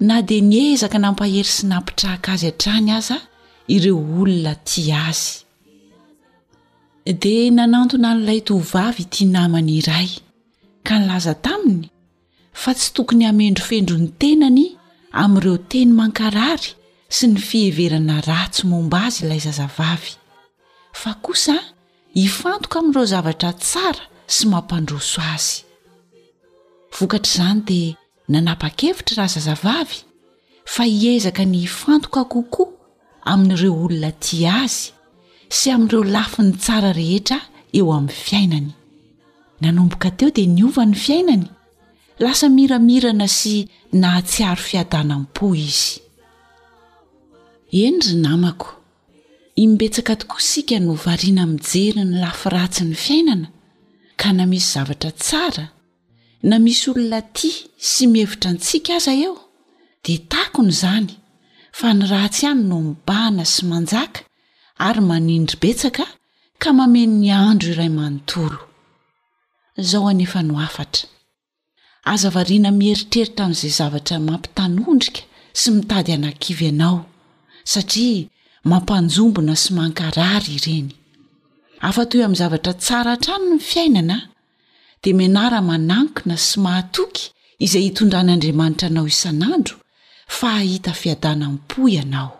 na dia niezaka nampahery sy nampitraka azy hatrany aza ireo olona tia azy dia nanantona an'ilay tovovavy ity namany iray ka nilaza taminy fa tsy tokony hamendrofendro ny tenany amin'ireo teny mankarary sy ny fiheverana ratsy momba azy ilay zazavavy fa kosa hifantoka amin'ireo zavatra tsara sy mampandroso azy vokatr'izany dia Nanapa-kevitra i Razazavavy fa hiezaka ny hifantoka kokoa amin'ireo olona tia azy sy amin'ireo lafiny tsara rehetra eo amin'ny fiainany. Nanomboka teo dia niova ny fiainany, lasa miramirana sy nahatsiaro fiadanam-po izy. Eny ry namako, imbetsaka tokoa isika no variana mijery ny lafy ratsin'ny fiainana, ka na misy zavatra tsara, Na misy olona tia sy mihevitra antsika aza eo dia takona izany fa ny ratsy ihany no mibahana sy manjaka ary manindry betsaka ka mameno ny andro iray manontolo. Izao anefa no hafatra. Aza variana mieritreritra amin'izay zavatra mampitanondrika sy mitady hanakivy anao satria mampanjombona sy mankarary ireny. Hafa toy amin'ny zavatra tsara hatrany ny fiainana a! dia menara manankina sy mahatoky izay hitondran'Andriamanitra anao isan'andro fa hahita fiadanam-po ianao.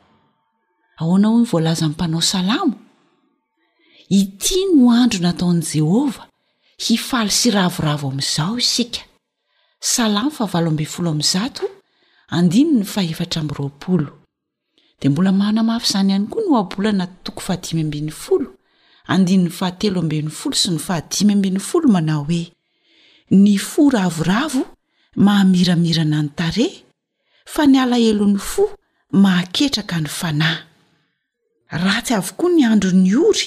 Ahoana hoy ny voalazan'ny mpanao salamo? Ity no andro nataon'i Jehovah, hifaly sy hiravoravo amin'izao isika. Salamo fahavalo ambin'ny folo amby zato, andininy fahefatra amby roapolo. dia mbola manamafy izany ihany koa ny ohabolana toko fahadimy ambin'ny folo andininy fahatelo ambin'ny folo sy ny fahadimy ambin'ny folo manao hoe ny fo ravoravo mahamiramirana ny tare fa ny alahelon'ny fo mahaketraka ny fanahy ratsy avokoa ny andro ny ory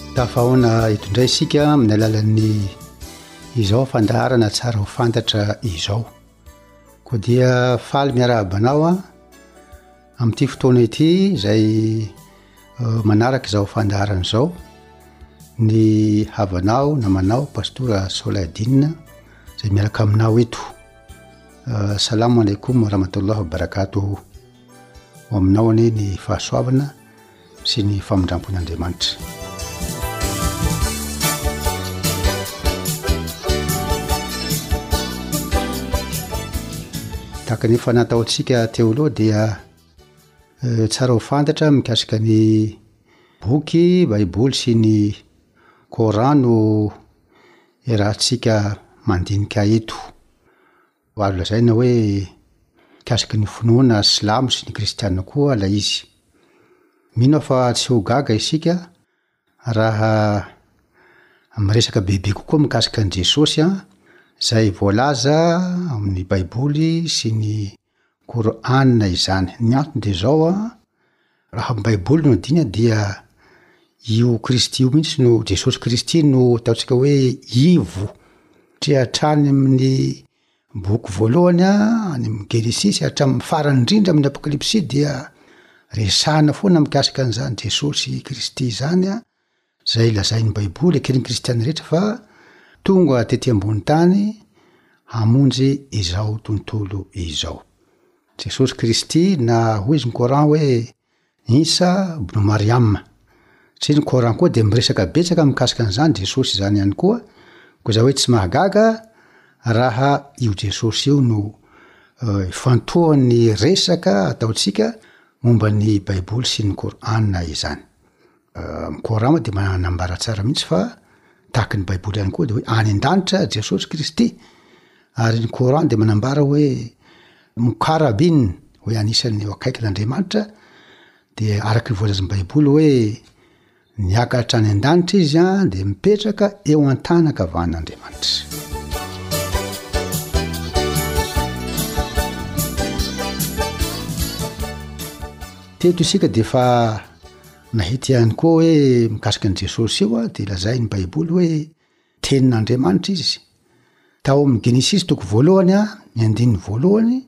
Tafahaona eto indray isika amin'ny alalan'ny izao fandaharana tsara ho fantatra izao. Koa dia faly miarahaba anao a amin'ity fotoana ity izay euh, manaraka izao fandaharana izao ny havanao namanao pastora Solaidina izay miaraka aminao eto. Euh, Salamu alaikum rahmatullah barakatuh. Ho aminao anie ny fahasoavana. sy ny famindrampon'Andriamanitra. Tahaka ny efa nataontsika teo aloha dia eh, tsara ho fantatra mikasika ny boky Baiboly sy ny Coran no iarahantsika mandinika eto. Azo lazaina hoe mikasiky ny finoana silamo sy ny kristiana koa ilay izy. Mino aho fa tsy ho gaga isika raha miresaka bebe kokoa mikasika an'i Jesosy izay voalaza amin'ny Baiboly sy ny Kor'âna izany. Ny antony dia izao an! Raha ny baiboly no adino dia io kristy io mihitsy no jesosy kristy no ataontsika hoe ivo tria hatrany amin'ny boky voalohany a any am genesisy hatramin'ny farany indrindra amin'ny apokalipsy dia resahana foana mikasika an'izany jesosy kristy zany a izay lazain'ny Baiboly ankehitriny kristiana rehetra fa tonga tety ambony tany hamonjy izao tontolo izao. Jesosy Kristy na hoy izy ny Coran hoe Insa bnu Maryam. Satria ny Coran koa dia miresaka betsaka mikasika an'izany Jesosy izany ihany koa, koa izay hoe tsy mahagaga raha io Jesosy io no ifantohan'ny resaka ataontsika momba ny Baiboly sy ny Coran izany. Ny Kor'an dia manambara tsara mihitsy fa tahaka ny Baiboly ihany koa de hoe any an-danitra Jesosy Kristy, ary ny Kor'an dia manambara hoe Mukarrabin, hoe anisan'ny eo akaikin'Andriamanitra, de araka ny voalazan'ny Baiboly hoe niakatra hatrany an-danitra izy an dia mipetraka eo an-tanankavan'Andriamanitra. Teto isika dia efa Nahita ihany koa hoe mikasika an'i Jesosy io dia lazain'ny Baiboly hoe Tenin'Andriamanitra izy. Tao amin'ny Genesisy toko voalohany, ny andininy voalohany,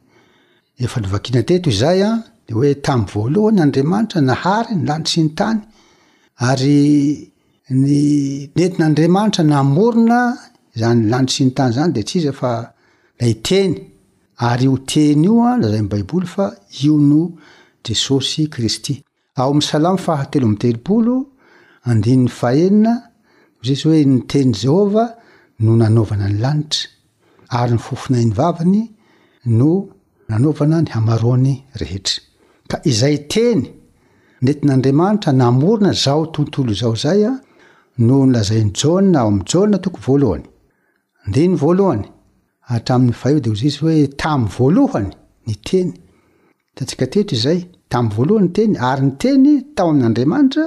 efa novakina teto izay, dia hoe tamin'ny voalohany Andriamanitra nahary ny lanitra sy ny tany, ary ny nentin'Andriamanitra namorona izany lanitra sy ny tany izany dia tsy iza fa ilay Teny, ary io Teny io lazain'ny Baiboly fa io no Jesosy Kristy. Ao amin'ny Salamo faha telo amby telopolo, andininy faha enina, miresy hoe ny tenin'i Jehovah no nanaovana ny lanitra, ary ny fofonain'ny vavany no nanaovana ny hamaroany rehetra. Ka izay teny nentin'Andriamanitra namorona izao tontolo izao izay no nolazain'i Jaona ao amin'ny Jaona toko voalohany, andininy voalohany, hatramin'ny fahaeo dia ho zisy hoe tamin'ny voalohany ny teny, Hitantsika teto izay, tamin'ny voalohany ny Teny, ary ny Teny tao amin'Andriamanitra,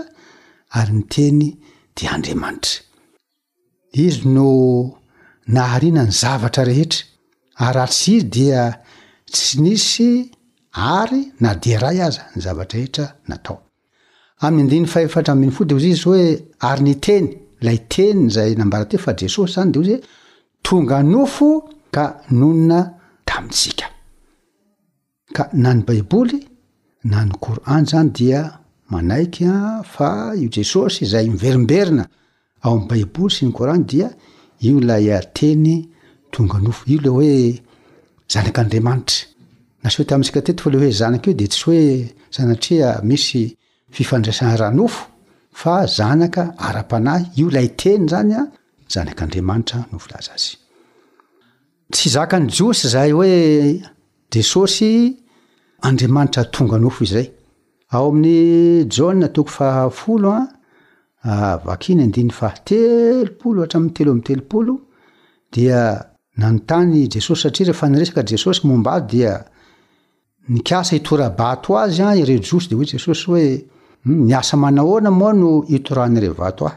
ary ny Teny dia Andriamanitra. Izy no nahariana ny zavatra rehetra, ary raha tsy Izy dia tsy nisy àry na dia iray aza ny zavatra rehetra natao. Amin'ny andininy fahefatra ambin'ny folo dia hoy Izy hoe, Ary ny Teny, ilay Teny izay nambara teo fa Jesosy izany, dia hoy Izy hoe, Tonga nofo ka nonina tamintsika. Ka na ny baiboly na ny Qur'an zany dia manaiky fa io Jesosy izay miverimberina ao am baiboly sy ny Qur'an dia io ilay teny tonga nofo io le hoe zanak'Andriamanitra. Naseho tamintsika teto fa le hoe zanaka io dia tsy hoe sanatria misy fifandraisana ara nofo fa zanaka ara panahy io ilay teny zany a zanak'Andriamanitra no filaza azy. Tsy zakan'ny Jiosy izay hoe Jesosy Andriamanitra tonga nofo izay. Ao amin'ny Jaona toko fahafolo, vaky ny andininy fahatelopolo hatramin'ny telo amby telopolo, dia nanontany Jesosy satria rehefa niresaka Jesosy momba azy dia nikasa hitora-bato azy ireo Jiosy dia hoy Jesosy hoe hmm, ny asa manahoana moa no itoran'ireo vato ahy?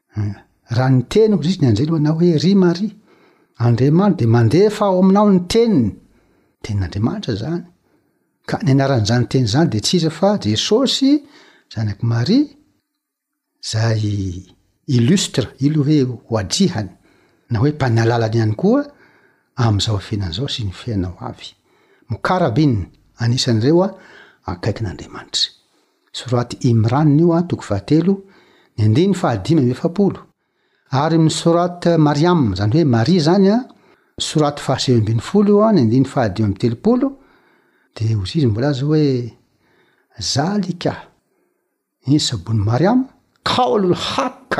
Raha ny Teny hoy Kristy ny anjely ho anao hoe, Ry Maria, Andriamanitra dia mandefa ao aminao ny Teniny, Tenin'Andriamanitra izany. Ka ny anaran'izany Teny izany dia tsy iza fa Jesosy, zanak'i Maria, izay illustre, il hoe hoadrihany, na hoe mpanalalany ihany koa amin'izao fiainana izao sy ny fiainana ho avy. Mukarabin, anisan'ireo akaikin'Andriamanitra. Sorat Imran io an, toko fahatelo, ny andininy fahadimy amby efapolo. Ary ny Sorat Maryam, izany hoe Maria izany an, Sorat fahasivy ambin'ny folo io an, ny andininy fahadimy amby telopolo, dia hoy izy milaza hoe, Zalika, ins bun Maryam, qawl-ul-haqq,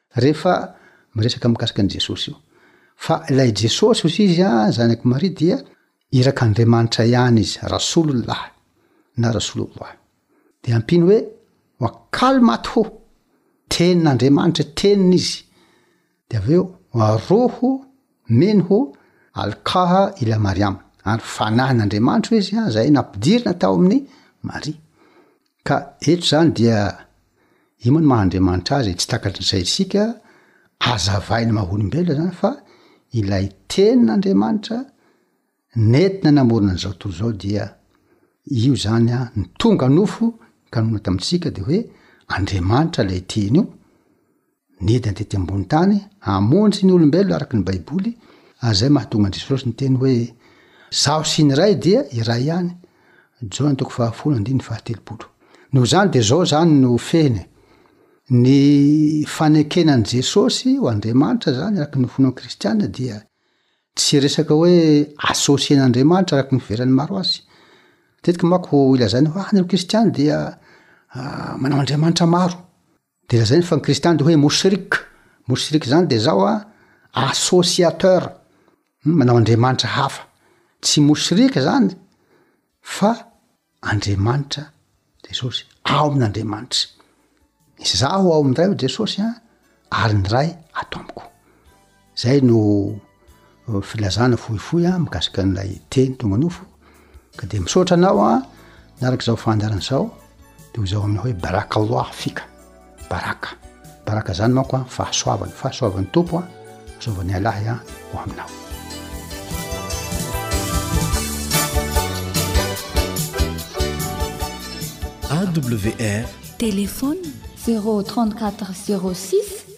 Rehefa miresaka mikasika an'i Jesosy io. Fa ilay Jesosy hoy izy a, zanak'i Maria dia irak'Andriamanitra ihany izy, Rasulullah na Rasulullah. Dia ampiany hoe, wa kalmatuhu, tenin'Andriamanitra, teniny izy. Dia avy eo, wa ruhu minhu alqaha ila Maryam, ary fanahin'Andriamanitra hoy izy a, izay nampidirina tao amin'i Maria. Ka eto izany dia, inona no maha-Andriamanitra Azy? Tsy takatr'izay isika azavain'ny maha-olombelona izany fa ilay Tenin'Andriamanitra nentina namorona an'izao tontolo izao dia io izany an, ny tonga nofo ka nona tamintsika dia hoe Andriamanitra ilay Teny io, Nidina tety ambony tany hamonjy ny olombelona araka ny Baiboly, ary izay mahatonga an'i Jesosy niteny hoe, Izaho sy ny Ray dia iray ihany. Jaona toko fahafolo andininy fahatelopolo. Noho izany dia izao izany no fehiny, ny fanekena an'i Jesosy ho Andriamanitra izany araka ny finoan'ny Kristiana dia tsy resaka hoe associer an'Andriamanitra araka ny fiveran'ny maro azy. Tetika manko ho ilazaina hoe, ah, ireo Kristiana dia ah, manao andriamanitra maro. De lazainy fa ny kristiana de hoe mushrik, mushrik zany de zao a, associateur, hum manao andriamanitra hafa, tsy mushrik zany fa andriamanitra Jesosy, ao amin'Andriamanitra, izaho ao amin'ny Ray hoy Jesosy a, ary ny Ray ato amiko. Zay no filazana fohifohy a mikasika an'ilay teny tonga nofo ka dia misaotra anao a miaraka izao fandarana izao de ho zao aminao hoe baraka Allah fika baraka baraka zany manko a fahasoavana fahasoavan'ny tompo a soavan'i Allah a ho aminao AWR téléphone 034 06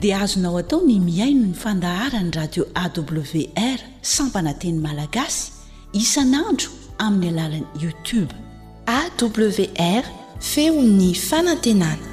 dia azonao atao ny mihaino ny fandaharan'ny radio awr sampana teny malagasy isan'andro amin'ny alalan'ny youtube. AWR, feon'ny fanantenana.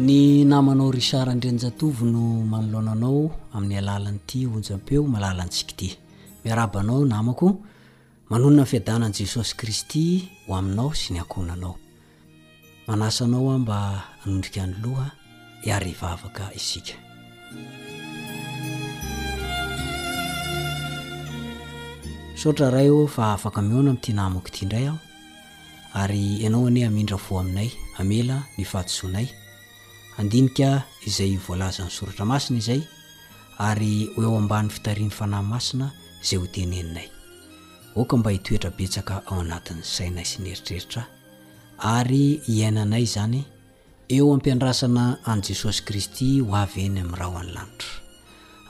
Ny namanao Richard Andrianjatovo no manoloana anao amin'ny alalan'ity onjampeo malalantsika ity. Miarahaba anao namako. Manonona ny fiadanan'i Jesosy Kristy ho aminao sy ny ankohonanao. Manasa anao aho mba hanondrika ny loha hiara hivavaka isika. Misaotra Ray ô fa afaka mihaona amin'ity namako ity indray aho ary Ianao anie hamindra fo aminay, hamela ny fahadisoanay. Handinika izay voalazan'ny Soratra Masina izay ary ho eo ambany fitarihin'ny Fanahy Masina izay hoteneninay. Aoka mba hitoetra betsaka ao anatin'ny sainay sy ny eritreritrahy. ary iainanay izany eo am-piandrasana an'i Jesosy Kristy ho avy eny amin'ny rahon'ny lanitra.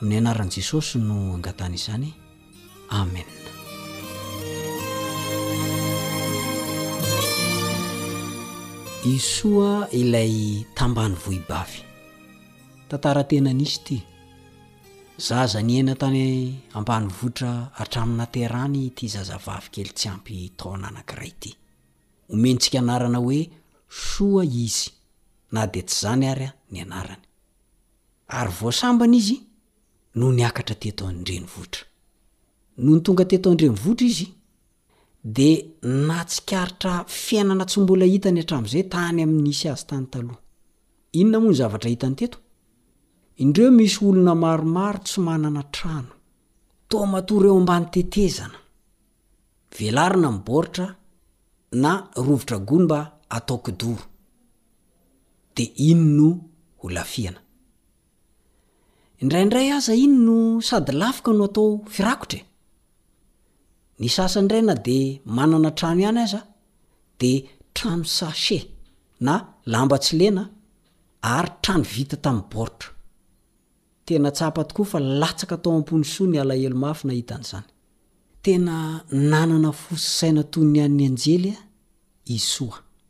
Amin'ny anaran'i Jesosy no angatahana izany. Amen. Isoa ilay tambany vohibavy. Tantara tena nisy ity. Zaza nihena tany ambanivohitra hatramin'ny naterany ity zazavavy kely tsy ampy taona anankiray ity. Omentsika anarana hoe Soa izy, na dia tsy izany ary ny anarany. Ary vao sambany izy no niakatra teto an-drenivohitra. Nony tonga teto an-drenivohitra izy, dia nahatsikaritra fiainana tsy mbola hitany hatramin'izay tany amin'ny nisy azy tany taloha. Inona moa ny zavatra hitany teto? Indreo misy olona maromaro tsy manana trano, toa matory eo ambany tetezana. Velarina ny baoritra na rovitra gony mba hatao kidoro. Dia iny no holafihana. Indraindray aza iny no sady lafika no atao firakotra e! Ny sasany indray na dia manana trano ihany aza dia trano sachet na lamba tsy lena ary trano vita tamin'ny baoritra. Tena tsapa tokoa fa latsaka tao am-pony soa ny alahelo mafy nahita an'izany. Tena nanana fo sy saina toy ny an'ny anjely i Soa.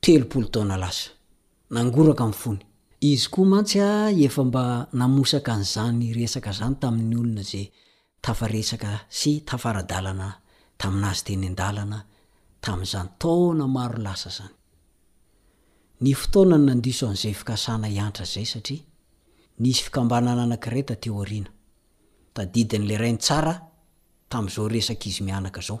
telopolo taona lasa. Nangoraka ny fony. Izy koa mantsy efa mba namosaka an'izany resaka izany tamin'ny olona izay tafaresaka sy tafara-dalana tamin'azy teny an-dalana tamin'izany taona maro lasa izany. Ny fotoana no nandiso an'izay fikasana hiantra izay satria nisy fikambanana anankiray taty aoriana. Tadidin'ilay rainy tsara tamin'izao resak'izy mianaka izao.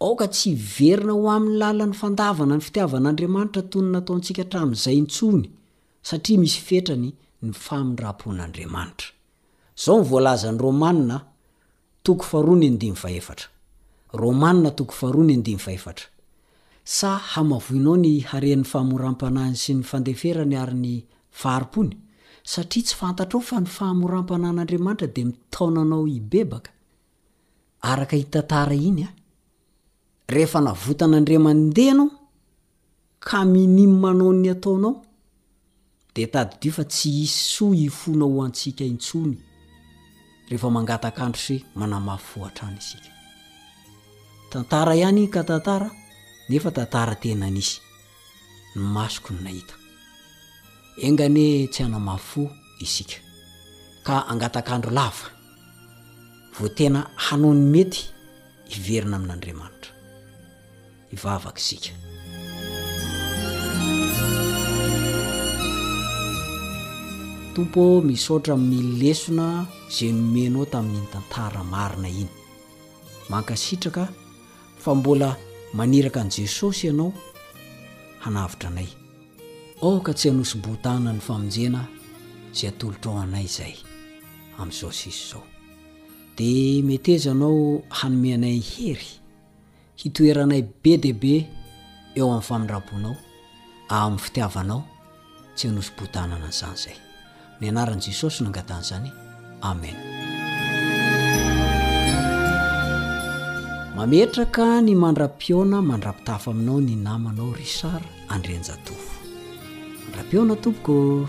Aoka tsy hiverina ho amin'ny lalan'ny fandavana ny fitiavan'Andriamanitra toy ny nataontsika hatramin'izay intsony, satria misy fetrany ny famindram-pon'Andriamanitra. Izao no voalazan'ny Romana toko faharoa ny andininy fahefatra. Romana toko faharoa ny andininy fahefatra, Sa hamavoinao ny haren'ny fahamoram-panahiny sy ny fandeferany ary ny fahari-pony? Satria tsy fantatrao fa ny fahamoram-panahin'Andriamanitra dia mitaona anao hibebaka. araka iny tantara iny an! Rehefa navotan'Andriamanidena aho ka minim anao ny ataonao dia tadidio fa tsy hisy soa hifona ho antsika intsony rehefa mangataka andro sy manamafy hoatrany isika. Tantara ihany iny ka tantara nefa tantara tena nisy. ny masoko no nahita. Enga anie tsy hanamafy fo isika, ka hangataka-andro lava vao tena hanao ny mety hiverina amin'Andriamanitra. Hivavaka isika. Tompo ô, misaotra amin'ny lesona izay nomenao tamin'iny tantara marina iny. Mankasitraka Fa mbola maniraka an'i Jesosy ianao hanavotra anay. Aoka tsy hanosi-bohotana ny famonjena izay atolotrao anay izay, amin'izao sisa izao. Dia meteza anao hanome anay hery, hitoeranay be dia be eo amin'ny famindram-ponao, amin'ny fitiavanao, Tsy hanoso-potanana izany izay. Ny anaran'i Jesosy no angatahana izany. Amen. Mametraka ny mandra-pihaona mandra-pitafa aminao ny namanao Richard Andrianjatovo. Mandra-pihaona tompoko.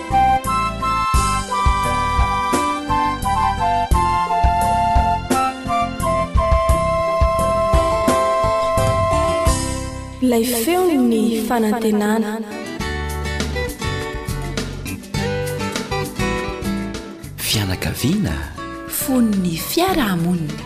Ilay feon'ny fanantenana. Fianakaviana. Fon'ny fiarahamonina.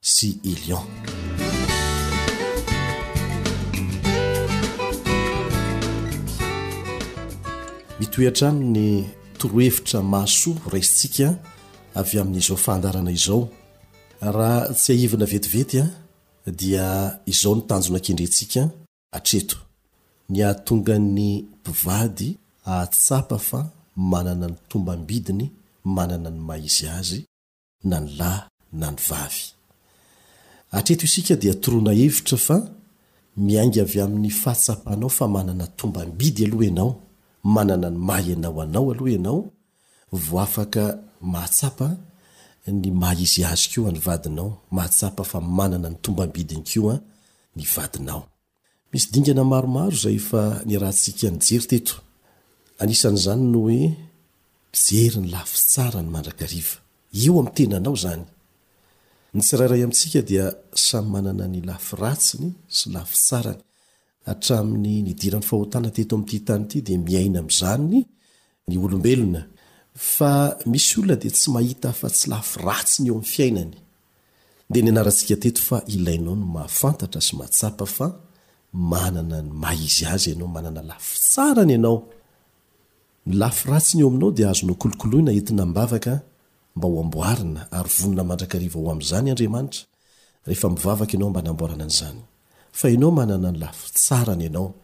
sy i Lyon. Mitohy hatrany ny torohevitra mahasoa raisintsika avy amin'izao fandarana izao. Raha tsy ahivina vetivety a dia izao ny tanjona kendrentsika atreto. Ny hahatonga ny mpivady hahatsapa fa manana ny tombam-bidiny manana ny maha izy azy, na ny lahy na ny vavy. Hatreto isika dia toroana hevitra fa miainga avy amin'ny fahatsapanao fa manana tombam-bidy aloha ianao, manana ny maha ianao anao aloha ianao vao afaka mahatsapa ny maha izy azy koa ny vadinao, mahatsapa fa manana ny tombam-bidiny koa ny vadinao. Misy dingana maromaro izay efa niarahantsika nijery teto. Anisan'izany ny hoe mijery ny lafy tsara ny mandrakariva. Eo amin'ny tenanao izany. Ny tsirairay amintsika dia samy manana ny lafy ratsiny sy lafy tsarany. Hatramin'ny nidiran'ny fahotana teto amin'ity tany ity dia miaina amin'izany ny olombelona. Fa misy olona dia tsy mahita afa-tsy lafy ratsiny eo amin'ny fiainany. Dia nianarantsika teto fa ilainao ny mahafantatra sy mahatsapa fa manana ny maha izy azy ianao, manana lafy tsarany ianao. Ny lafy ratsiny eo aminao dia azonao kolokoloina entina am-bavaka mba ho amboarina ary vonona mandrakariva ho amin'izany Andriamanitra rehefa mivavaka ianao mba hanamboarana an'izany. Fa ianao manana ny lafy tsarany ianao.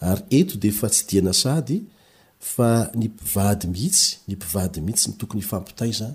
Ary eto dia efa tsy diana sahady fa ny mpivady mihitsy, ny mpivady mihitsy no tokony hifampitaiza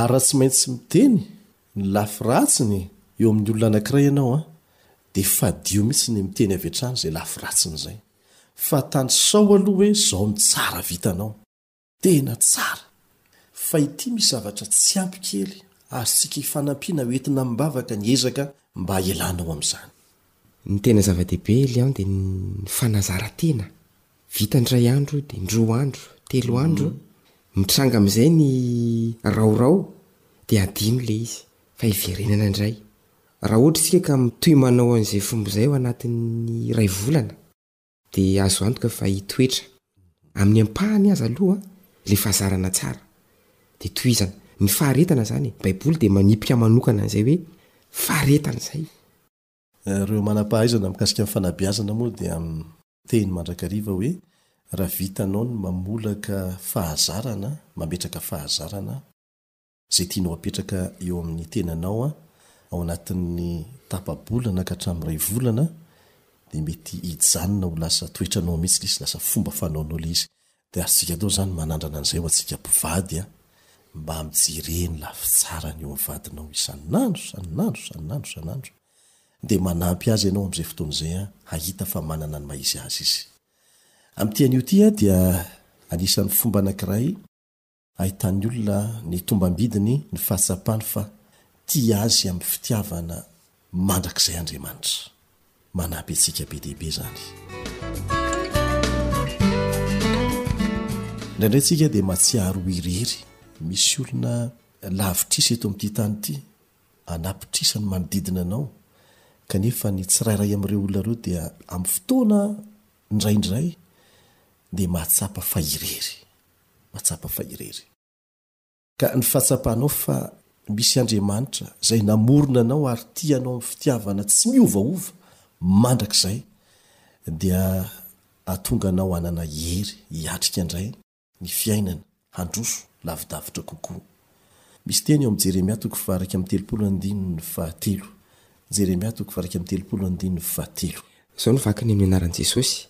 Ary raha tsy maintsy miteny ny lafy ratsiny eo amin'ny olona anankiray ianao an, dia fadio mihitsy ny miteny avy hatrany izay lafy ratsiny izay. Fa tanisao aloha hoe izao no tsara vitanao. Tena tsara. Fa ity misy zavatra tsy ampy kely, azontsika ifanampiana ho entina amim-bavaka ny ezaka mba hialanao amin'izany. Ny tena zava-dehibe Elian dia ny fanazara-tena Vita indray andro dia indroa andro, telo andro, mitranga amin'izay ny raorao dia adino ilay izy fa hiverenana indray. Raha ohatra isika ka mitohy manao an'izay fomba izay ao anatin'ny iray volana dia azo antoka fa hitoetra. Amin'ny ampahany aza aloha ilay fahazarana tsara dia tohizana. Ny faharetana izany e, ny baiboly dia manipika manokana an'izay hoe faharetana izay. Ireo manam-pahaizana mikasika ny fanabeazana moa dia miteny mandrakariva hoe raha vitanao ny mamolaka fahazarana, mametraka fahazarana, izay tianao hapetraka eo amin'ny tenanao ao anatin'ny tapa-bolana ka hatramin'ny iray volana dia mety hijanona ho lasa toetranao mihitsy ilay izy, lasa fomba fanaonao ilay izy. Dia azontsika atao izany manandrana an'izay ho antsika mpivady a, mba mijere ny lafy tsaran'io amin'ny vadinao isan'andro, isan'andro, isan'andro, isan'andro. Dia manampy azy ianao amin'izay fotoana izay hahita fa manana ny maha-izy azy izy. Amin'ity anio ity dia anisan'ny fomba anankiray. Ahitan'ny olona ny tombam-bidiny ny fahatsapany fa tia azy amin'ny fitiavana mandrakizay Andriamanitra. Manampy antsika be dia be izany. Indraindray isika dia mahatsiaro ho irery. Misy olona lavitrisa eto amin'ity tany ity, anapitrisa ny manodidina anao, kanefa ny tsirairay amin'ireo olona ireo dia amin'ny fotoana indraindray dia mahatsapa fa irery. mahatsapa fa irery. Ka ny fahatsapanao fa misy Andriamanitra izay namorona anao ary tia anao amin'ny fitiavana tsy miovaova mandrakizay dia hahatonga anao hanana hery hiatrika indray ny fiainana, handroso lavidavitra kokoa. Misy teny ao amin'ny Jeremia toko faha-iraika amby telopolo andininy fahatelo. Jeremia toko faha-iraika amby telopolo andininy fahatelo. Izao no vakiny amin'ny anaran'i Jesosy,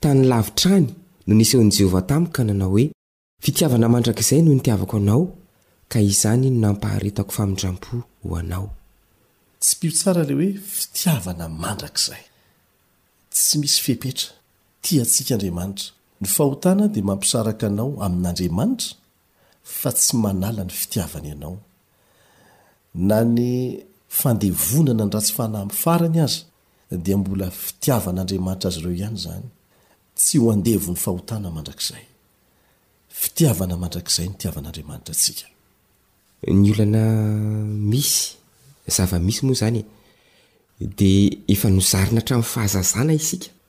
Tany lavitra any no nisehoan'i Jehovah tamiko ka nanao hoe, Fitiavana mandrakizay no nitiavako anao, ka izany no nampaharetako famindram-po ho anao. Tsipiho tsara ilay hoe fitiavana mandrakizay. Tsy misy fepetra. Tia antsika Andriamanitra. Ny fahotana dia mampisaraka anao amin'Andriamanitra fa tsy manala ny fitiavany anao. Na ny fandevonana ny ratsy fanahy amin'ny farany aza dia mbola fitiavan'Andriamanitra azy ireo ihany izany, tsy ho andevon'ny fahotana mandrakizay. Fitiavana mandrakizay ny tiavan'Andriamanitra antsika. Ny olana misy, zava-misy moa izany e, dia efa nozarina hatramin'ny fahazazana isika.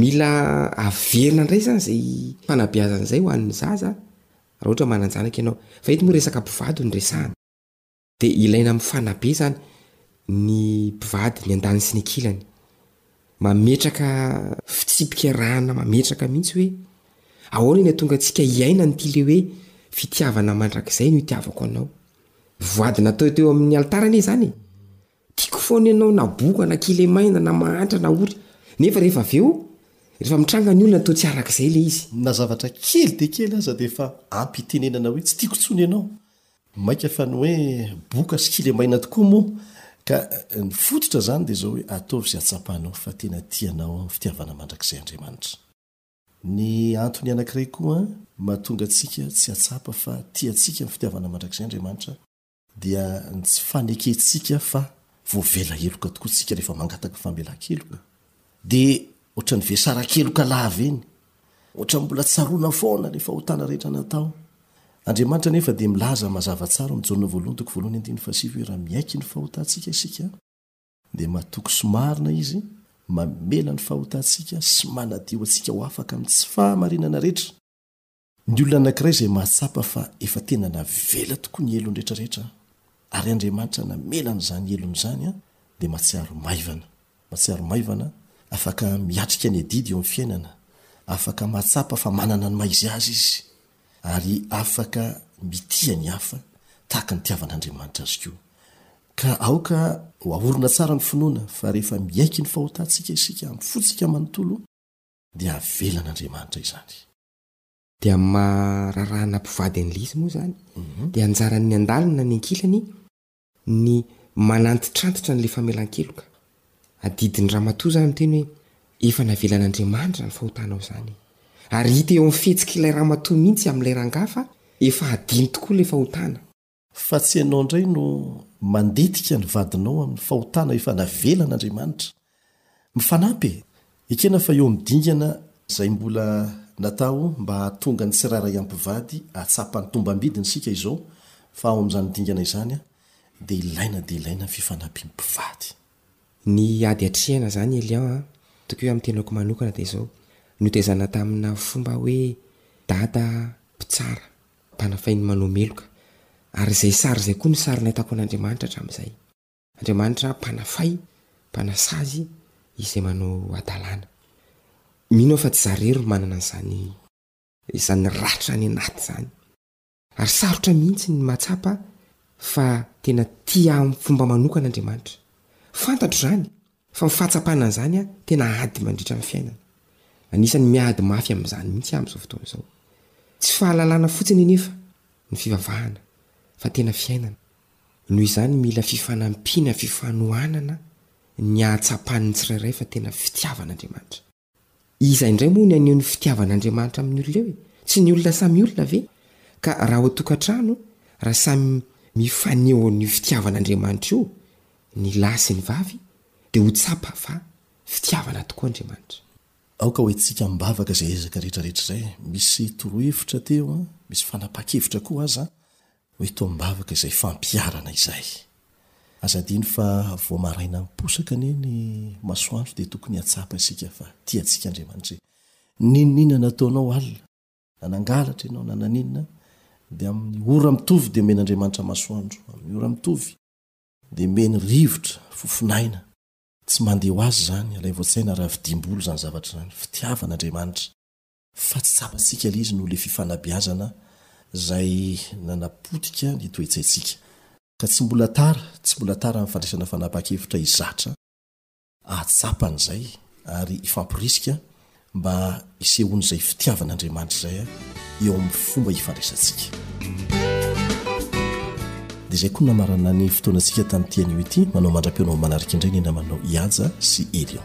Mila averina indray izany izay fanabeazana izay ho an'ny zaza raha ohatra manan-janaka ianao. Fa eto moa resaka mpivady no resahana. Dia ilaina mifana be izany ny mpivady, ny andaniny sy ny ankilany. Mametraka fitsipika iarahana mametraka mihitsy hoe ahoana ny hahatonga antsika hiaina an'ity ilay hoe fitiavana mandrakizay no itiavako anao. Voady natao teo amin'ny alitara anie izany e! Tiako foana ianao na boko na kilemaina na mahantra na ory nefa rehefa avy eo rehefa mitranga ny olona toa tsy arak'izay le izy. Na zavatra kely dia kely aza dia efa ampitenenana hoe tsy tiako intsony ianao. Maika fa ny hoe boka sy kilemaina tokoa moa ka ny fototra izany dia izao hoe ataovy izay hatsapanao fa tena tia anao amin'ny fitiavana mandrakizay Andriamanitra. Ny antony anankiray koa mahatonga antsika tsy hahatsapa fa tia antsika amin'ny fitiavana mandrakizay Andriamanitra, dia ny tsy fanekentsika fa voavela heloka tokoa isika rehefa mangataka famelan-keloka, dia ohatran'ny vesara-keloka lava eny, ohatran'ny mbola tsaroana foana ilay fahotana rehetra natao. Andriamanitra anefa dia milaza mazava tsara ao amin'ny Jaona voalohany toko voalohany andininy fahasivy hoe raha miaiky ny fahotantsika isika dia matoky sy marina izy, mamela ny fahotantsika sy manadio antsika ho afaka amin'ny tsy fahamarinana rehetra. Ny olona anankiray izay mahatsapa fa efa tena navela tokoa ny helony rehetrarehetra ary Andriamanitra namela an'izany helony izany dia mahatsiaro maivana. Mahatsiaro maivana, afaka miatrika ny adidy eo amin'ny fiainana, afaka mahatsapa fa manana ny maha izy azy izy ary afaka mitia ny hafa tahaka ny nitiavan'Andriamanitra azy koa. Ka aoka ho aorina tsara ny finoana fa rehefa miaiky ny fahotantsika isika amin'ny fontsika manontolo dia avelan'Andriamanitra izany. Dia amin'ny maha rarahana mpivady an'ilay izy moa izany dia anjaran'ny andalana ny ankilany ny manantitrantitra an'ilay famelan-keloka. Adidin'ny ramatoa izany miteny hoe, efa navelan'Andriamanitra ny fahotanao izany e! Ary hita eo amin'ny fihetsik'ilay ramatoa mihitsy amin'ilay rangahy fa efa hadino tokoa ilay fahotana. Fa tsy ianao indray no mandetika ny vadinao amin'ny fahotana efa navelan'Andriamanitra. Mifanampy e! Ekena fa eo amin'ny dingana izay mbola natao mba hahatonga ny tsirairay hampivady hahatsapa ny tombambidiny isika izao fa ao amin'izany dingana izany dia ilaina dia ilaina ny fifanampian'ny mpivady. Ny ady atrehina izany Elian a! Toky hoe amin'ny tenako manokana dia izao, notezana tamina fomba hoe dada mpitsara. Tanafain'i Manao meloka. Ary izay sary izay koa no sary nahitako an'Andriamanitra hatramin'izay. Andriamanitra mpanafay, mpanasazy, izay manao hadalana. Mino aho fa tsy za irery no manana an'izany, izany ratra any anaty izany. Ary sarotra mihitsy ny mahatsapa fa tena tia ahy amin'ny fomba manokana Andriamanitra. Fantatro izany, Fa ny fahatsapana an'izany tena ady mandritra ny fiainana. Anisan'ny miady mafy amin'izany mihitsy aho amin'izao fotoana izao. Tsy fahalalana fotsiny anefa ny fivavahana fa tena fiainana. Noho izany mila fifanampiana, fifanohanana ny hahatsapan'ny tsirairay fa tena fitiavan'Andriamanitra. Iza indray moa ny haneho ny fitiavan'Andriamanitra amin'ny olona eo e? Tsy ny olona samy olona ve? Ka raha ao an-tokantrano, raha samy mifaneho an'io fitiavan'Andriamanitra io ny lahy sy ny vavy dia ho tsapa fa fitiavana tokoa Andriamanitra. Aoka ho entintsika am-bavaka izay ezaka rehetra rehetra izay. Misy torohevitra teo, misy fanapahan-kevitra koa aza Hoe tombavaka izay fampiharana izay. Aza adino fa vao maraina miposaka anie ny masoandro dia tokony hahatsapa isika fa tia antsika Andriamanitry. N'inon'inona nataonao alina, na nangalatra ianao na naninona, dia amin'ny ora mitovy dia omen'Andriamanitra masoandro, amin'ny ora mitovy dia omeny rivotra, fofonaina. Tsy mandeha ho azy izany, alaivo an-tsaina raha vidiam-bolo izany zavatra izany, fitiavana Andriamanitra. Fa tsy tsapantsika ilay izy noho ilay fifanabeazana izay nanapotika ny toe-tsaintsika. Ka tsy mbola tara, tsy mbola tara amin'ny fandraisana fanapahan-kevitra hizatra hahatsapa an'izay ary hifamporisika mba hisehoan'izay fitiavan'Andriamanitra izay eo amin'ny fomba ifandraisantsika. Dia izay koa no namarana ny fotoanantsika tamin'ity anio ity. Manao mandra-peo anao amin'ny manaraka indray ny namanao Ihaja sy Elio.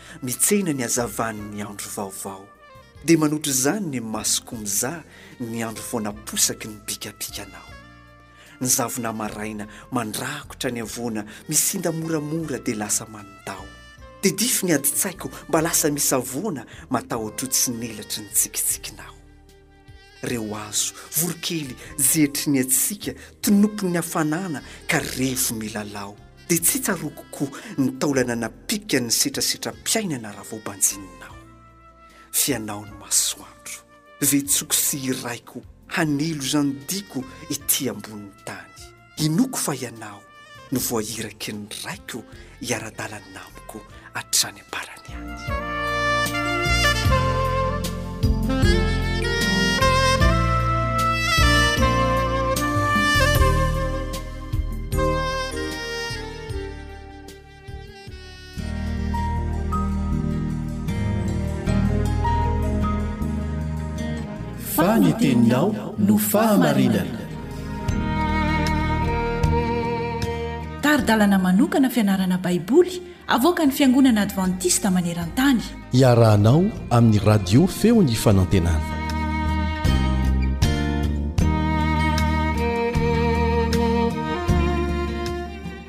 Mitsena ny hazavan'ny andro vaovao, dia manotr'izany ny masoko mizaha ny andro vao naposaky ny bikapikanao. Ny zavona maraina mandrakotra ny havoana misinda moramora dia lasa mandaho. Dia dify ny adin-tsaiko mba lasa misavoana matahotr'io tsy nelatry ny tsikitsikinao. Reo hazo, voronkely, zehetry ny hatsiaka, tonopin'ny hafanana ka revo milalao. Dia tsy tsaroako koa ny taolana napikan'ny setrasetram-piainana raha vao banjininao. Fianao ny masoandro. Vetsoko sy hiraiko hanilo izany diako ety ambonin'ny tany. Inoako fa ianao no voairaky ny raiko hiara-dalana amiko hatrany am-parany any. Fa ny teninao no fahamarinana. Tari-dalana manokana fianarana Baiboly avoakan'ny Fiangonana Advantista maneran-tany. Iarahanao amin'ny Radio Feon'ny Fanantenana.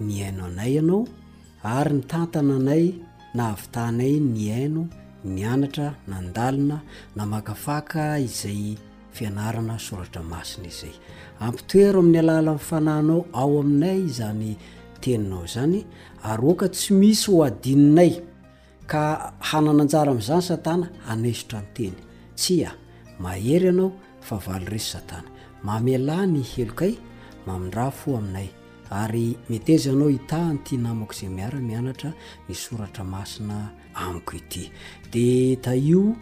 Nihaino anay ianao ary nitantana anay nahavitanay nihaino, nianatra, nandalina, namakafaka izay fianarana soratra masina izay. Ampitoero amin'ny alalan'ny Fanahinao ao aminay izany Teninao izany ary aoka tsy misy ho adinonay Ka hanana anjara amin'izany Satana hanesotra ny teny. Tsia, mahery ianao, fa valy resy Satana. Mamelà ny helokay, mamindrà fo aminay. Ary meteza ianao hitaha an'ity namako izay miara-mianatra ny soratra masina amiko ity. Dia tahio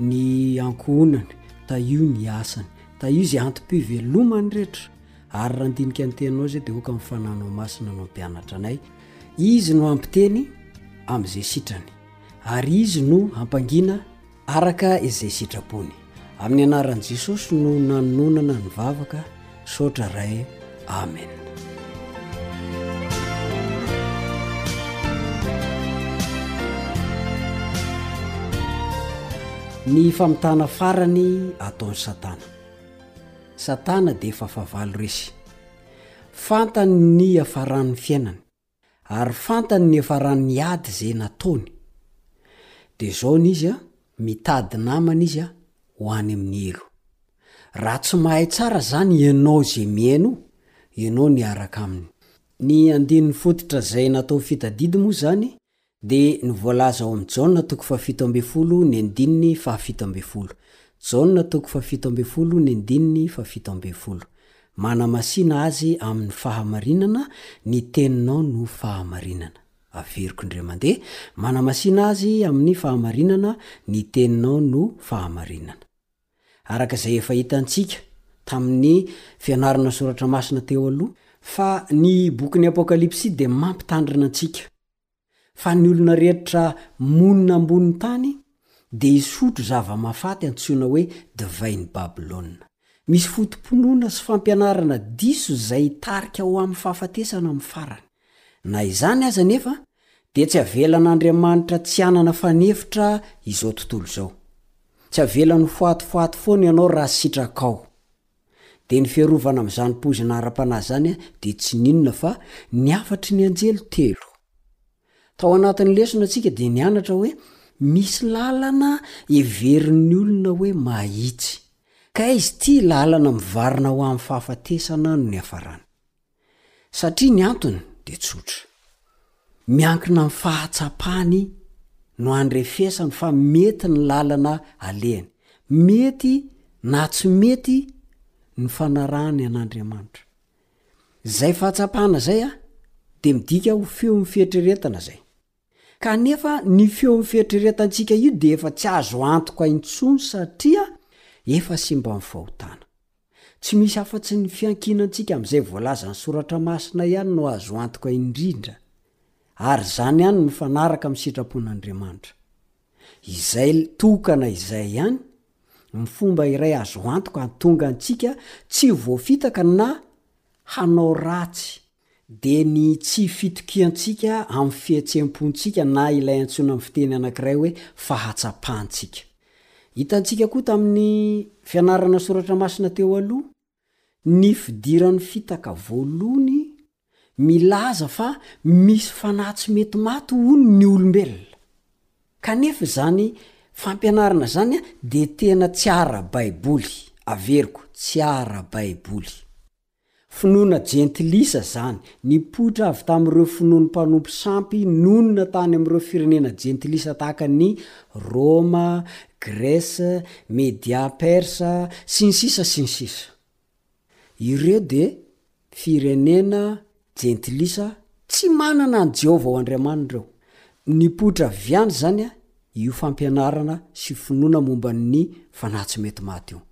ny ankohonany, tahio ny asany, tahio izay antom-pivelomany rehetra. Ary raha andinika ny teninao izay dia oka ny fananao masina no hampianatra anay. Izy no hampiteny amin'izay sitrany, ary Izy no hampangina araka izay sitrapony. Amin'ny anaran'i Jesosy no nanononana ny vavaka, saotra Ray. Amen. Ny famitana farany ataon'i Satana. Satana dia efa fahavalo resy. Fantany ny hiafaran'ny fiainany, ary fantany ny hiafaran'ny ady izay nataony. Dia izao ny izy an, mitady namana izy an, ho any amin'ny helo. Raha tsy mahay tsara izany ianao izay mihaino, ianao niaraka aminy. Ny andininy fototra izay natao fitadidy moa izany Dia ny voalaza ao amin'ny Jaona toko fahafito ambin'ny folo ny andininy fahafito ambin'ny folo. Jaona toko fahafito ambin'ny folo ny andininy fahafito ambin'ny folo. Manamasina azy amin'ny fahamarinana, ny teninao no fahamarinana. Averiko indray mandeha, Manamasina azy amin'ny fahamarinana, ny teninao no fahamarinana. Araka izay efa hitantsika tamin'ny fianarana ny soratra masina teo aloha, fa ny bokin'ny Apokalypsy dia mampitandrina antsika fa ny olona rehetra monina ambonin'ny tany dia hisotro zava-mahafaty antsoina hoe divain'i Babylona. Misy foto-pinoana sy fampianarana diso izay hitarika ho amin'ny fahafatesana amin'ny farany. Na izany aza anefa, dia tsy avelan'Andriamanitra tsy hanana fanefitra izao tontolo izao. Tsy avelany ho fatifaty foana ianao raha sitrakao. Dia ny fiarovana amin'izany poizina ara-panahy izany dia tsy n'inona fa ny hafatry ny anjely telo. Tao anatin'ny lesona tsika dia nianatra hoe misy lalana heverin'ny olona hoe mahitsy, ka aiza ity lalana mivarina ho amin'ny fahafatesana no niafarany. Satria ny antony dia tsotra. Miankina amin'ny fahatsapany no andrefesany fa mety ny lalana alehany. Mety na tsy mety ny fanarahany an'Andriamanitra. Izay fahatsapana izay dia midika ho feon'ny fieritreretana izay. Kanefa ny feon'ny fieritreretantsika io dia efa tsy azo antoka intsony satria efa simban'ny fahotana. Tsy misy afa-tsy ny fiankinantsika amin'izay voalazan'ny Soratra Masina ihany no azo antoka indrindra, ary izany ihany mifanaraka amin'ny sitrapon'Andriamanitra. Izay tokana izay ihany no fomba iray azo antoka hahatonga antsika tsy ho voafitaka na hanao ratsy. dia ny tsy fitokiantsika amin'ny fihetseham-pontsika na ilay antsoina amin'ny fiteny anankiray hoe fahatsapantsika. Hitantsika koa tamin'ny fianarana soratra masina teo aloha, ny fidiran'ny fitaka voalohny milaza fa misy fanahy tsy mety maty hono ny olombelona. Kanefa izany fampianarana izany dia tena tsy ara-baiboly, averiko, tsy ara-baiboly. Finoana jentilisa izany. Nipoitra avy tamin'ireo finoan'ny mpanompo sampy nonina tany amin'ireo firenena jentilisa tahaka an'i Roma, Grèce, Media Persa, sy ny sisa sy ny sisa. Ireo dia firenena Jentilisa tsy manana an'i Jehovah ho Andriamaniny ireo. Nipoitra avy any izany io fampianarana sy finoana momba ny fanahy tsy mety maty io.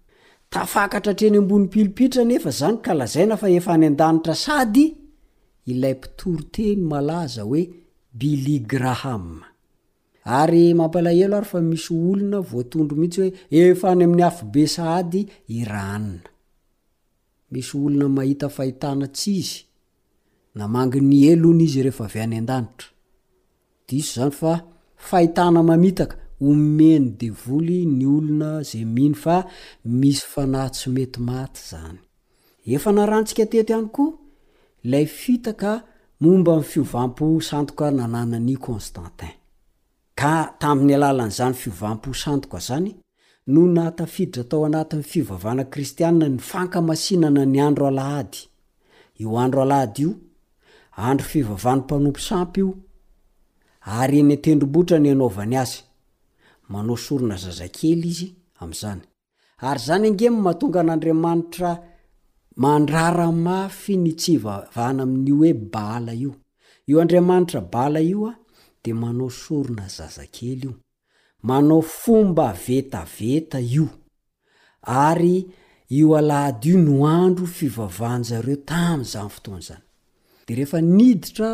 Tafakatra hatreny ambony pilipitra anefa izany ka lazaina fa efa any an-danitra sady ilay mpitoriteny malaza hoe Billy Graham. Ary mampalahelo àry fa misy olona voatondro mihitsy hoe efa any amin'ny afobe sahady i Raanna. Misy olona mahita fahitana tsy izy, namangy ny elo hono izy rehefa avy any an-danitra. Diso izany fa fahitana mamitaka omen'ny devoly ny olona izay mino fa misy fanahy tsy mety maty izany. Efa narahantsika teto ihany koa ilay fitaka momba ny fiovam-po sandoka nananan'i Constantin. Ka tamin'ny alalan'izany fiovam-po sandoka izany no nahatafiditra tao anatin'ny fivavahana kristianina ny fankamasinana ny andro alahady. Io andro alahady io, andro fivavahan'ny mpanompo sampy io, ary eny an-tendrombohitra no anaovany azy. Manao sorona zazakely izy amin'izany. Ary izany ange no mahatonga an'Andriamanitra mandrara mafy ny tsy hivavahana amin'io hoe Baala io. Io andriamanitra Baala io dia manao sorona zazakely io. Manao fomba vetaveta io. Ary io alahady io no andro fivavahan-jareo tamin'izany fotoana izany. Dia rehefa niditra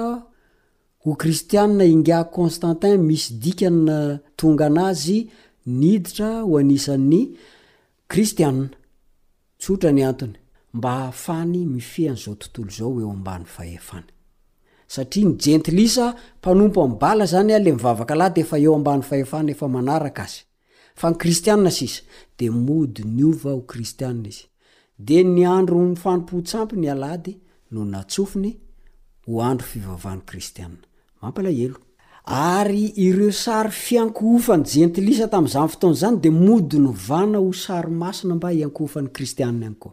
Ho kristianina Ingahy Constantin misy dikany na tonga an'azy niditra ho anisan'ny kristianina. Tsotra ny antony, mba hahafahany mifehy an'izao tontolo izao eo ambany fahefany. Satria ny jentilisa mpanompo amin'ny bala izany ilay mivavaka lahy dia efa eo ambany fahefana efa manaraka azy. Fa ny kristiana sisa dia mody niova ho kristiana izy. Dia ny andron'ny fanompoan-tsampy ny alahady no natsofiny ho andro fivavahan'ny kristiana. Mampalahelo. Ary ireo sary fiankohofan'ny jentilisa tamin'izany fotoana izany dia mody novana ho sary masina mba hiankohofan'ny kristiana ihany koa.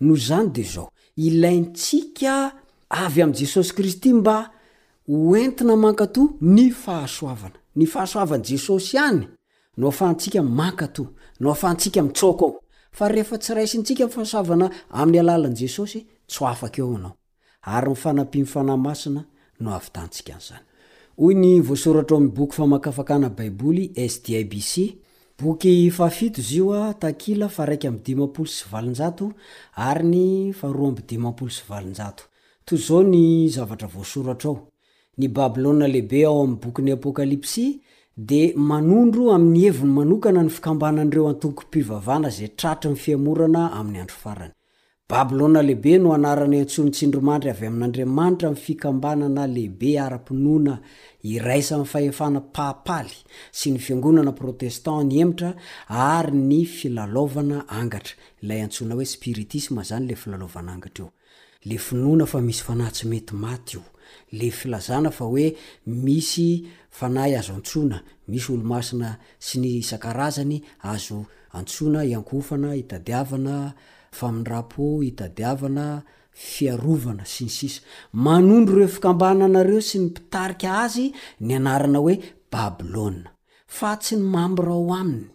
Noho izany dia izao, ilaintsika avy amin'i Jesosy Kristy mba ho entina mankatò ny fahasoavana. Ny fahasoavan'i Jesosy ihany no ahafahantsika mankatò, no ahafahantsika mitsoaka ao. Fa rehefa tsy raisintsika ny fahasoavana amin'ny alalan'i Jesosy, tsy ho afaka eo ianao. Ary ny fanampian'ny Fanahy Masina no hahavitantsika an'izany. Hoy ny voasoratra ao amin'ny boky famakafakana Baiboly SDIBC, Boky fahafito izy io, takila faharaika amby dimampolo sy valonjato ary ny faharoa amby dimampolo sy valonjato. Toy izao ny zavatra voasoratra ao, Ny Babylona Lehibe ao amin'ny bokin'ny Apokalypsy dia manondro amin'ny heviny manokana ny fikambanan'ireo antokom-pivavahana izay tratry ny fihemorana amin'ny andro farany. Babylona Lehibe no anarana iantsoan'ny tsindrimandry avy amin'Andriamanitra ny fikambanana lehibe ara-pinoana iraisan'ny fahefana papaly sy ny fiangonana protestant nihemotra ary ny filalaovana angatra, ilay antsoina hoe spiritisme izany ilay filalaovana angatra io. Ilay finoana fa misy fanahy tsy mety maty io, ilay filazana fa hoe misy fanahy azo antsoina, misy olomasina sy ny isan-karazany azo antsoina hiankohofana, hitadiavana, famindram-po, hitadiavana, fiarovana, sy ny sisa Manondro ireo fikambanana ireo sy ny mpitarika azy ny anarana hoe Babylona, fa tsy ny mambra ao aminy.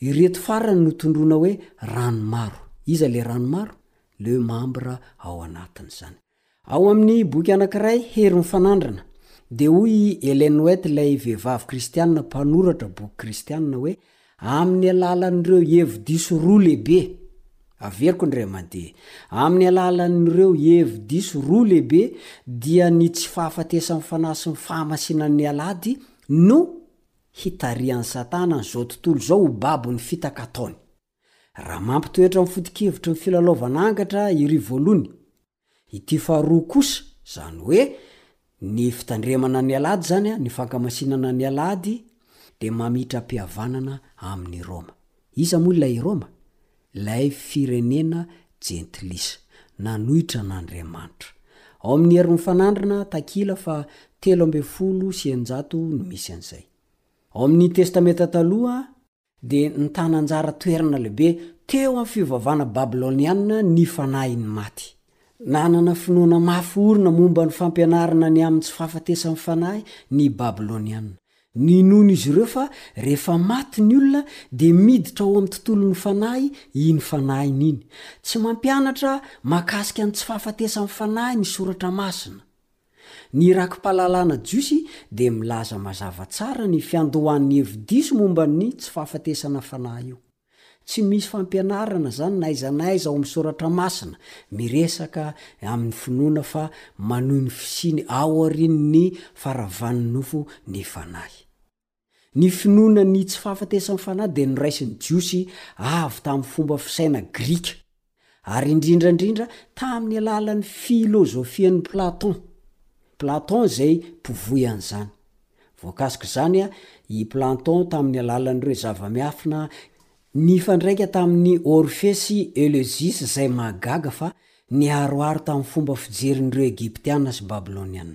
Ireto farany no tondroina hoe rano maro. Iza ilay rano maro? Leo mambra ao anatin'izany. Ao amin'ny boky anankiray, Hery Mifanandrina, dia hoy i Ellen White, ilay vehivavy kristianina mpanoratra boky kristianina, hoe, Amin'ny alalan'ireo hevi-diso roa lehibe, averiko indray mandeha, Amin'ny alalan'ireo hevi-diso roa lehibe dia ny tsy fahafatesan'ny fanahy sy ny fahamasinan'ny alahady no hitarihan'i Satana an'izao tontolo izao ho babon'ny fitaka ataony. Raha mampitoetra ny foto-kevitry ny filalaovana angatra i Rivolone, ity faharoa kosa, izany hoe ny fitandremana ny alahady izany, ny fankamasinana ny alahady, dia mamitram-pihavanana amin'i Roma. Iza moa ilay Roma? Ilay firenena jentilisa, nanohitra an'Andriamanitra. Ao amin'ny Hery Mifanandrina, takila faha telo ambin'ny folo sy eninjato no misy an'izay. Ao amin'ny Testamenta Taloha, dia nitana anjara toerana lehibe teo amin'ny fivavahana babylonianina ny fanahin'ny maty. Nanana finoana mafy orina momba ny fampianarana ny amin'ny tsy fahafatesan'ny fanahy ny Babylonianina. Ninoan'izy ireo fa rehefa maty ny olona, dia miditra ao amin'ny tontolon'ny fanahy iny fanahiny iny. Tsy mampianatra mahakasika ny tsy fahafatesan'ny fanahy ny Soratra Masina. Ny rakipalalana jiosy dia milaza mazava tsara ny fiandohan'ny hevi-diso momba ny tsy fahafatesana fanahy io. Tsy misy fampianarana izany n'aiza n'aiza ao amin'ny Soratra Masina miresaka amin'ny finoana fa manohy ny fisiany aorian'ny faravan'ny nofo ny fanahy. Ny finoana ny tsy fahafatesan'ny fanahy dia noraisin'ny Jiosy avy tamin'ny fomba fisaina grika, ary indrindra indrindra tamin'ny alalan'ny filozofian'i Platon. Platon izay mpivoy an'izany. Voakasik'izany i Platon tamin'ny alalan'ireo zava-miafina nifandraika tamin'i Orphée sy Eleusis izay mahagaga fa niharoharo tamin'ny fomba fijerin'ireo Egyptiana sy Babyloniana.